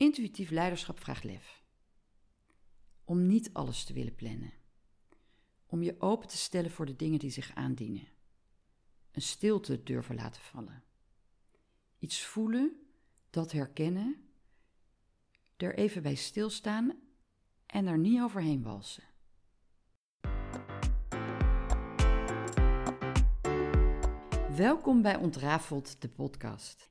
Intuïtief leiderschap vraagt lef. Om niet alles te willen plannen. Om je open te stellen voor de dingen die zich aandienen. Een stilte durven laten vallen. Iets voelen, dat herkennen, er even bij stilstaan en er niet overheen walsen. Welkom bij Ontrafeld, de podcast.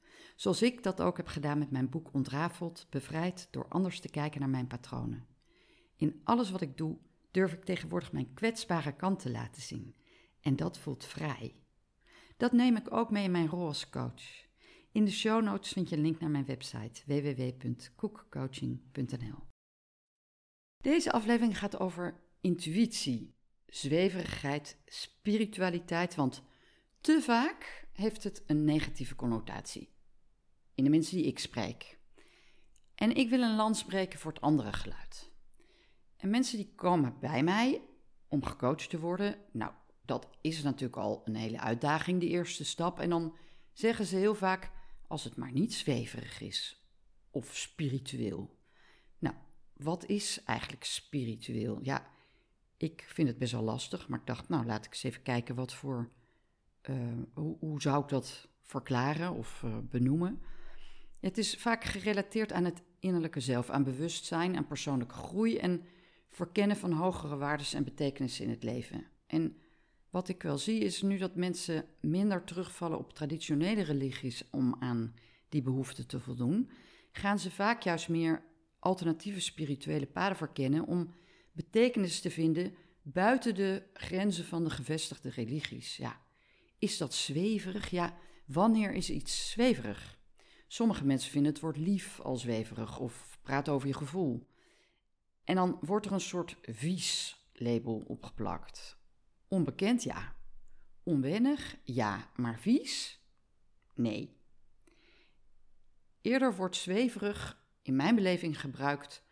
Zoals ik dat ook heb gedaan met mijn boek Ontrafeld, bevrijd door anders te kijken naar mijn patronen. In alles wat ik doe, durf ik tegenwoordig mijn kwetsbare kant te laten zien. En dat voelt vrij. Dat neem ik ook mee in mijn rol als coach. In de show notes vind je een link naar mijn website www.koekcoaching.nl. Deze aflevering gaat over intuïtie, zweverigheid, spiritualiteit, want te vaak heeft het een negatieve connotatie in de mensen die ik spreek. En ik wil een lans spreken voor het andere geluid. En mensen die komen bij mij om gecoacht te worden, nou, dat is natuurlijk al een hele uitdaging, de eerste stap. En dan zeggen ze heel vaak, als het maar niet zweverig is of spiritueel. Nou, wat is eigenlijk spiritueel? Ja, ik vind het best wel lastig, maar ik dacht, nou, laat ik eens even kijken wat voor, uh, hoe, hoe, zou ik dat verklaren of uh, benoemen? Het is vaak gerelateerd aan het innerlijke zelf, aan bewustzijn, aan persoonlijke groei en verkennen van hogere waarden en betekenissen in het leven. En wat ik wel zie is nu dat mensen minder terugvallen op traditionele religies om aan die behoeften te voldoen, gaan ze vaak juist meer alternatieve spirituele paden verkennen om betekenis te vinden buiten de grenzen van de gevestigde religies. Ja, is dat zweverig? Ja, wanneer is iets zweverig? Sommige mensen vinden het woord lief al zweverig of praten over je gevoel. En dan wordt er een soort vies label opgeplakt. Onbekend, ja. Onwennig, ja. Maar vies? Nee. Eerder wordt zweverig in mijn beleving gebruikt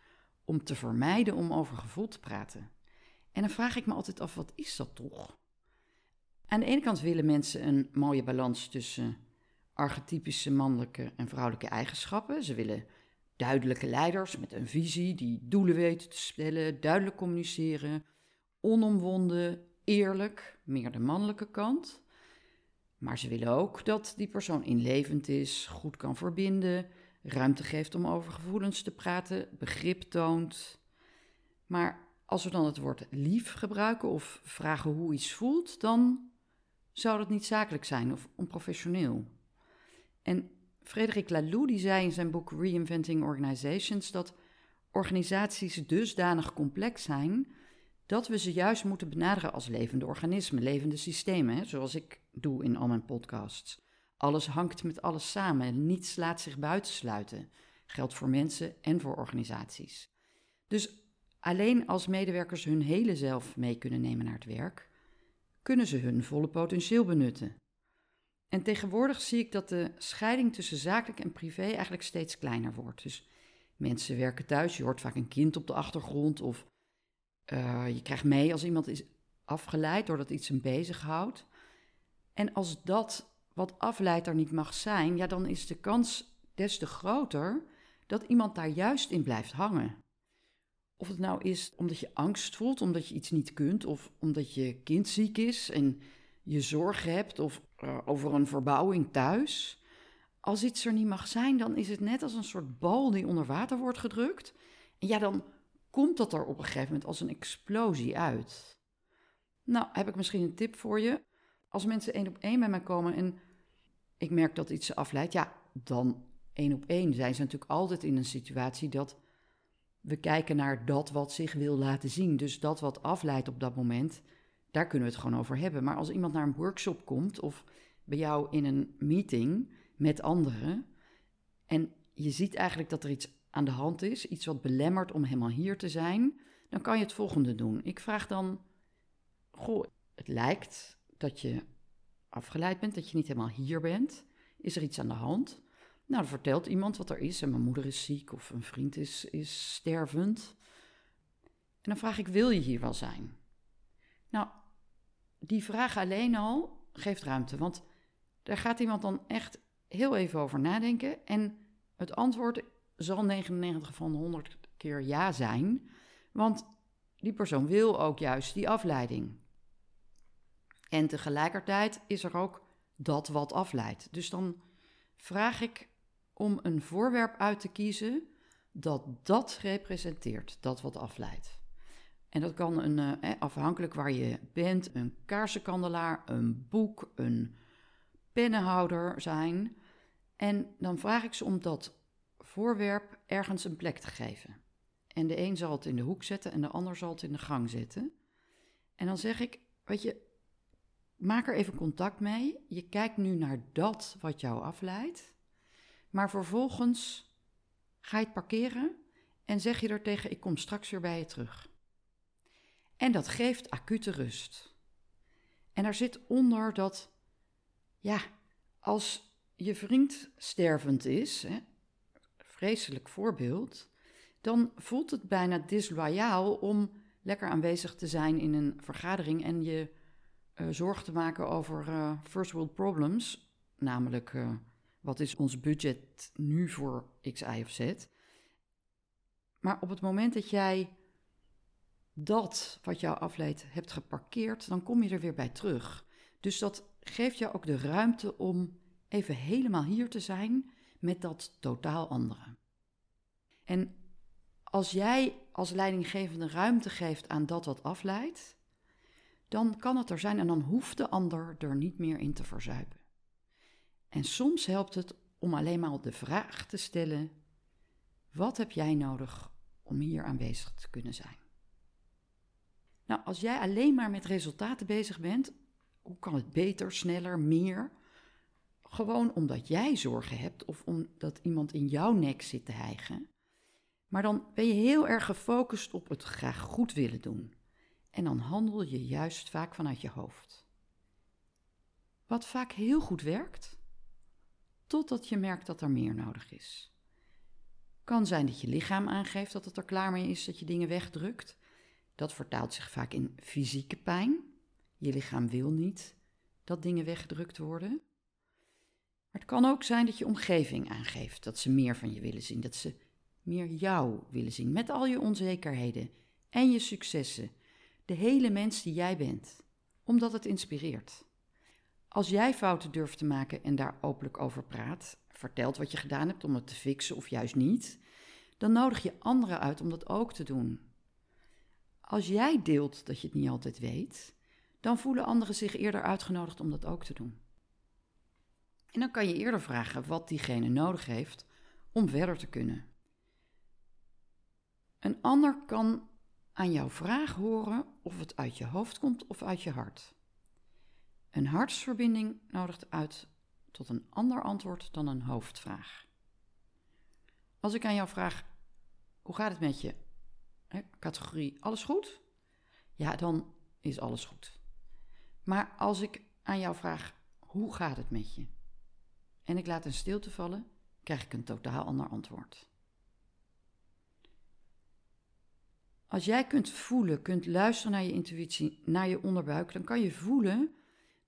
om te vermijden om over gevoel te praten. En dan vraag ik me altijd af, wat is dat toch? Aan de ene kant willen mensen een mooie balans tussen archetypische mannelijke en vrouwelijke eigenschappen. Ze willen duidelijke leiders met een visie die doelen weten te stellen, duidelijk communiceren, onomwonden, eerlijk, meer de mannelijke kant. Maar ze willen ook dat die persoon inlevend is, goed kan verbinden, ruimte geeft om over gevoelens te praten, begrip toont. Maar als we dan het woord lief gebruiken of vragen hoe iets voelt, dan zou dat niet zakelijk zijn of onprofessioneel. En Frederik Laloux die zei in zijn boek Reinventing Organizations dat organisaties dusdanig complex zijn dat we ze juist moeten benaderen als levende organismen, levende systemen, zoals ik doe in al mijn podcasts. Alles hangt met alles samen, niets laat zich buitensluiten. Geldt voor mensen en voor organisaties. Dus alleen als medewerkers hun hele zelf mee kunnen nemen naar het werk, kunnen ze hun volle potentieel benutten. En tegenwoordig zie ik dat de scheiding tussen zakelijk en privé eigenlijk steeds kleiner wordt. Dus mensen werken thuis, je hoort vaak een kind op de achtergrond of uh, je krijgt mee als iemand is afgeleid doordat iets hem bezighoudt. En als dat wat afleidt er niet mag zijn, ja, dan is de kans des te groter dat iemand daar juist in blijft hangen. Of het nou is omdat je angst voelt, omdat je iets niet kunt, of omdat je kind ziek is en je zorgen hebt of uh, over een verbouwing thuis. Als iets er niet mag zijn, dan is het net als een soort bal die onder water wordt gedrukt. En ja, dan komt dat er op een gegeven moment als een explosie uit. Nou, heb ik misschien een tip voor je. Als mensen één op één bij mij komen en ik merk dat iets ze afleidt, ja, dan één op één zijn ze natuurlijk altijd in een situatie dat we kijken naar dat wat zich wil laten zien. Dus dat wat afleidt op dat moment, daar kunnen we het gewoon over hebben. Maar als iemand naar een workshop komt of bij jou in een meeting met anderen en je ziet eigenlijk dat er iets aan de hand is, iets wat belemmert om helemaal hier te zijn, dan kan je het volgende doen. Ik vraag dan, goh, het lijkt dat je afgeleid bent, dat je niet helemaal hier bent. Is er iets aan de hand? Nou, dan vertelt iemand wat er is. En mijn moeder is ziek of een vriend is, is stervend. En dan vraag ik, wil je hier wel zijn? Nou, die vraag alleen al geeft ruimte. Want daar gaat iemand dan echt heel even over nadenken. En het antwoord zal 99 van 100 keer ja zijn. Want die persoon wil ook juist die afleiding. En tegelijkertijd is er ook dat wat afleidt. Dus dan vraag ik om een voorwerp uit te kiezen dat dat representeert, dat wat afleidt. En dat kan een, eh, afhankelijk waar je bent, een kaarsenkandelaar, een boek, een pennenhouder zijn. En dan vraag ik ze om dat voorwerp ergens een plek te geven. En de een zal het in de hoek zetten en de ander zal het in de gang zetten. En dan zeg ik, weet je, maak er even contact mee. Je kijkt nu naar dat wat jou afleidt. Maar vervolgens ga je het parkeren en zeg je er tegen: Ik kom straks weer bij je terug. En dat geeft acute rust. En er zit onder dat, ja, als je vriend stervend is, hè, vreselijk voorbeeld, dan voelt het bijna disloyaal om lekker aanwezig te zijn in een vergadering en je uh, zorg te maken over uh, first world problems, namelijk uh, wat is ons budget nu voor X, Y of Z. Maar op het moment dat jij dat wat jou afleidt hebt geparkeerd, dan kom je er weer bij terug. Dus dat geeft jou ook de ruimte om even helemaal hier te zijn met dat totaal andere. En als jij als leidinggevende ruimte geeft aan dat wat afleidt, dan kan het er zijn en dan hoeft de ander er niet meer in te verzuipen. En soms helpt het om alleen maar de vraag te stellen: wat heb jij nodig om hier aanwezig te kunnen zijn? Nou, als jij alleen maar met resultaten bezig bent, hoe kan het beter, sneller, meer? Gewoon omdat jij zorgen hebt of omdat iemand in jouw nek zit te hijgen. Maar dan ben je heel erg gefocust op het graag goed willen doen. En dan handel je juist vaak vanuit je hoofd. Wat vaak heel goed werkt, totdat je merkt dat er meer nodig is. Kan zijn dat je lichaam aangeeft dat het er klaar mee is, dat je dingen wegdrukt. Dat vertaalt zich vaak in fysieke pijn. Je lichaam wil niet dat dingen weggedrukt worden. Maar het kan ook zijn dat je omgeving aangeeft dat ze meer van je willen zien, dat ze meer jou willen zien, met al je onzekerheden en je successen, de hele mens die jij bent, omdat het inspireert. Als jij fouten durft te maken en daar openlijk over praat, vertelt wat je gedaan hebt om het te fixen of juist niet, dan nodig je anderen uit om dat ook te doen. Als jij deelt dat je het niet altijd weet, dan voelen anderen zich eerder uitgenodigd om dat ook te doen. En dan kan je eerder vragen wat diegene nodig heeft om verder te kunnen. Een ander kan aan jouw vraag horen of het uit je hoofd komt of uit je hart. Een hartsverbinding nodigt uit tot een ander antwoord dan een hoofdvraag. Als ik aan jou vraag: hoe gaat het met je? Categorie alles goed? Ja, dan is alles goed. Maar als ik aan jou vraag: hoe gaat het met je? En ik laat een stilte vallen, krijg ik een totaal ander antwoord. Als jij kunt voelen, kunt luisteren naar je intuïtie, naar je onderbuik, dan kan je voelen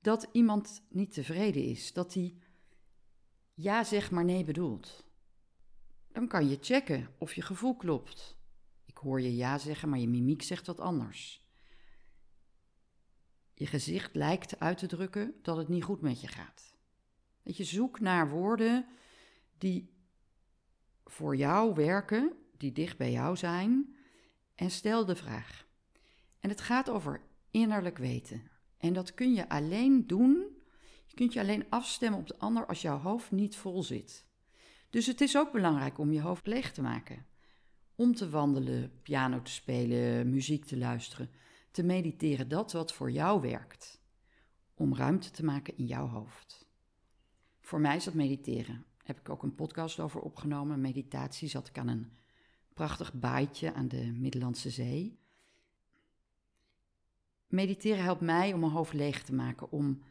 dat iemand niet tevreden is, dat hij ja zegt maar nee bedoelt. Dan kan je checken of je gevoel klopt. Hoor je ja zeggen, maar je mimiek zegt wat anders. Je gezicht lijkt uit te drukken dat het niet goed met je gaat. Dat je zoekt naar woorden die voor jou werken, die dicht bij jou zijn, en stel de vraag. En het gaat over innerlijk weten. En dat kun je alleen doen, je kunt je alleen afstemmen op de ander als jouw hoofd niet vol zit. Dus het is ook belangrijk om je hoofd leeg te maken. Om te wandelen, piano te spelen, muziek te luisteren, te mediteren, dat wat voor jou werkt. Om ruimte te maken in jouw hoofd. Voor mij is dat mediteren. Heb ik ook een podcast over opgenomen. Meditatie zat ik aan een prachtig baaitje aan de Middellandse Zee. mediteren helpt mij om mijn hoofd leeg te maken, om,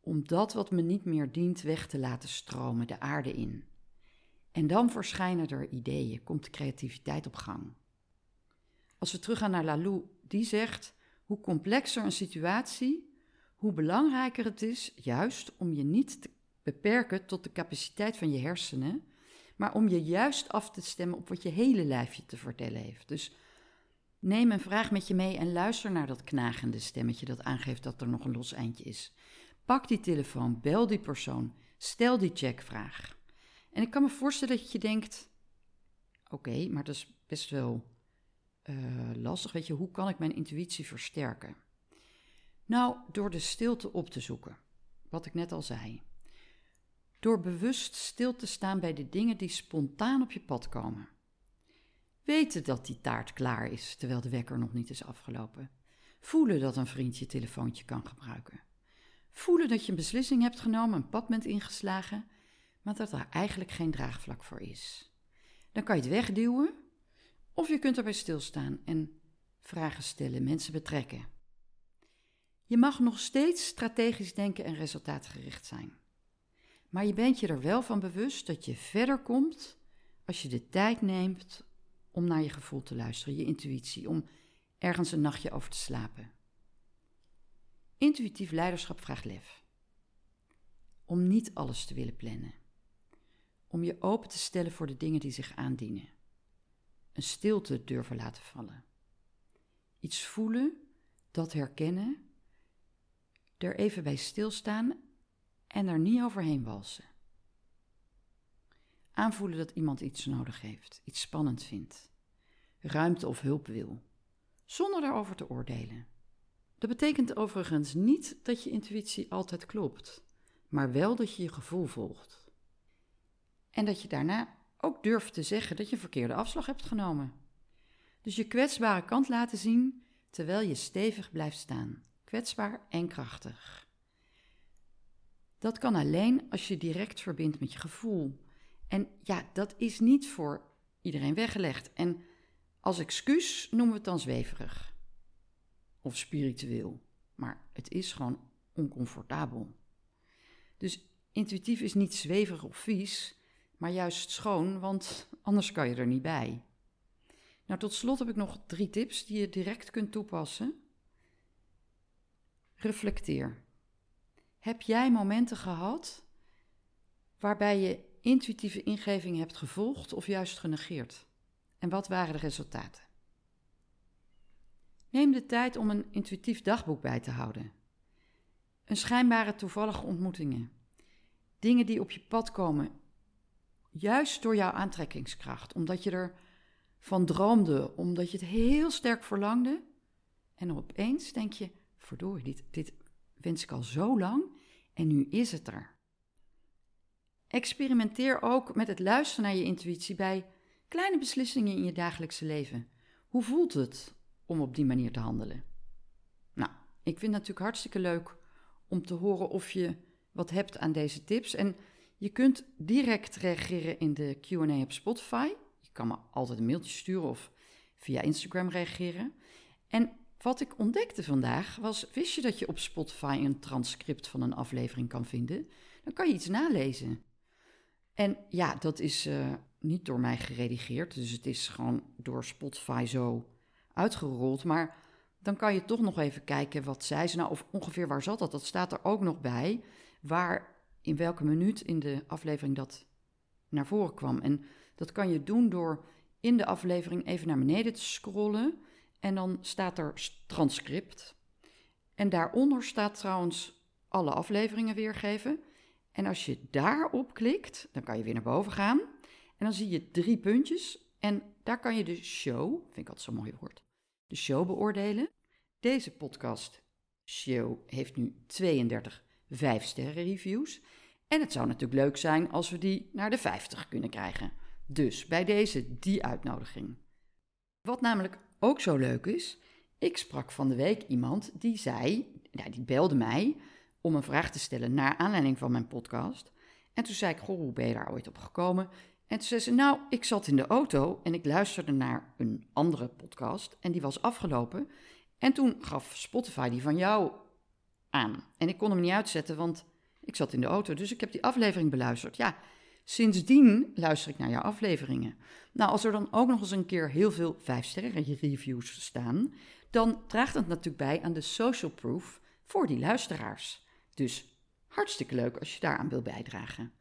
om dat wat me niet meer dient weg te laten stromen, de aarde in. En dan verschijnen er ideeën, komt de creativiteit op gang. Als we teruggaan naar Lalou, die zegt: hoe complexer een situatie, hoe belangrijker het is juist om je niet te beperken tot de capaciteit van je hersenen, maar om je juist af te stemmen op wat je hele lijfje te vertellen heeft. Dus neem een vraag met je mee en luister naar dat knagende stemmetje dat aangeeft dat er nog een los eindje is. Pak die telefoon, bel die persoon, stel die checkvraag. En ik kan me voorstellen dat je denkt: oké, maar dat is best wel uh, lastig. Weet je, hoe kan ik mijn intuïtie versterken? Nou, door de stilte op te zoeken, wat ik net al zei. Door bewust stil te staan bij de dingen die spontaan op je pad komen. Weten dat die taart klaar is terwijl de wekker nog niet is afgelopen. Voelen dat een vriend je telefoontje kan gebruiken. Voelen dat je een beslissing hebt genomen, een pad bent ingeslagen, maar dat er eigenlijk geen draagvlak voor is. Dan kan je het wegduwen, of je kunt erbij stilstaan en vragen stellen, mensen betrekken. Je mag nog steeds strategisch denken en resultaatgericht zijn. Maar je bent je er wel van bewust dat je verder komt als je de tijd neemt om naar je gevoel te luisteren, je intuïtie, om ergens een nachtje over te slapen. Intuïtief leiderschap vraagt lef. Om niet alles te willen plannen. Om je open te stellen voor de dingen die zich aandienen. Een stilte durven laten vallen. Iets voelen, dat herkennen, er even bij stilstaan en er niet overheen walsen. Aanvoelen dat iemand iets nodig heeft, iets spannend vindt, ruimte of hulp wil, zonder daarover te oordelen. Dat betekent overigens niet dat je intuïtie altijd klopt, maar wel dat je je gevoel volgt. En dat je daarna ook durft te zeggen dat je een verkeerde afslag hebt genomen. Dus je kwetsbare kant laten zien terwijl je stevig blijft staan, kwetsbaar en krachtig. Dat kan alleen als je direct verbindt met je gevoel. En ja, dat is niet voor iedereen weggelegd. En als excuus noemen we het dan zweverig of spiritueel. Maar het is gewoon oncomfortabel. Dus intuïtief is niet zweverig of vies, maar juist schoon, want anders kan je er niet bij. Nou, tot slot heb ik nog drie tips die je direct kunt toepassen. Reflecteer. Heb jij momenten gehad waarbij je intuïtieve ingevingen hebt gevolgd of juist genegeerd? En wat waren de resultaten? Neem de tijd om een intuïtief dagboek bij te houden. Een schijnbare toevallige ontmoetingen. Dingen die op je pad komen, juist door jouw aantrekkingskracht, omdat je er van droomde, omdat je het heel sterk verlangde. En opeens denk je: verdorie, dit, dit wens ik al zo lang en nu is het er. Experimenteer ook met het luisteren naar je intuïtie bij kleine beslissingen in je dagelijkse leven. Hoe voelt het om op die manier te handelen? Nou, ik vind het natuurlijk hartstikke leuk om te horen of je wat hebt aan deze tips. En je kunt direct reageren in de QA op Spotify. Je kan me altijd een mailtje sturen of via Instagram reageren. En wat ik ontdekte vandaag was: wist je dat je op Spotify een transcript van een aflevering kan vinden? Dan kan je iets nalezen. En ja, dat is uh, niet door mij geredigeerd, dus het is gewoon door Spotify zo uitgerold. Maar dan kan je toch nog even kijken wat zei ze nou, of ongeveer waar zat dat. Dat staat er ook nog bij, waar in welke minuut in de aflevering dat naar voren kwam. En dat kan je doen door in de aflevering even naar beneden te scrollen en dan staat er transcript. En daaronder staat trouwens alle afleveringen weergeven. En als je daarop klikt, dan kan je weer naar boven gaan. En dan zie je drie puntjes. En daar kan je de show, vind ik altijd zo'n mooi woord, de show beoordelen. Deze podcast show heeft nu 32 5-sterren reviews. En het zou natuurlijk leuk zijn als we die naar de 50 kunnen krijgen. Dus bij deze die uitnodiging. Wat namelijk ook zo leuk is, ik sprak van de week iemand die zei, nou, die belde mij om een vraag te stellen naar aanleiding van mijn podcast. En toen zei ik, goh, hoe ben je daar ooit op gekomen? En toen zei ze, nou, ik zat in de auto en ik luisterde naar een andere podcast en die was afgelopen. En toen gaf Spotify die van jou En ik kon hem niet uitzetten, want ik zat in de auto. Dus ik heb die aflevering beluisterd. Ja, sindsdien luister ik naar jouw afleveringen. Nou, als er dan ook nog eens een keer heel veel vijf-sterren reviews staan, dan draagt dat natuurlijk bij aan de social proof voor die luisteraars. Dus hartstikke leuk als je daaraan wil bijdragen.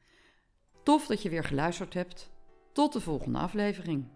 Tof dat je weer geluisterd hebt. Tot de volgende aflevering.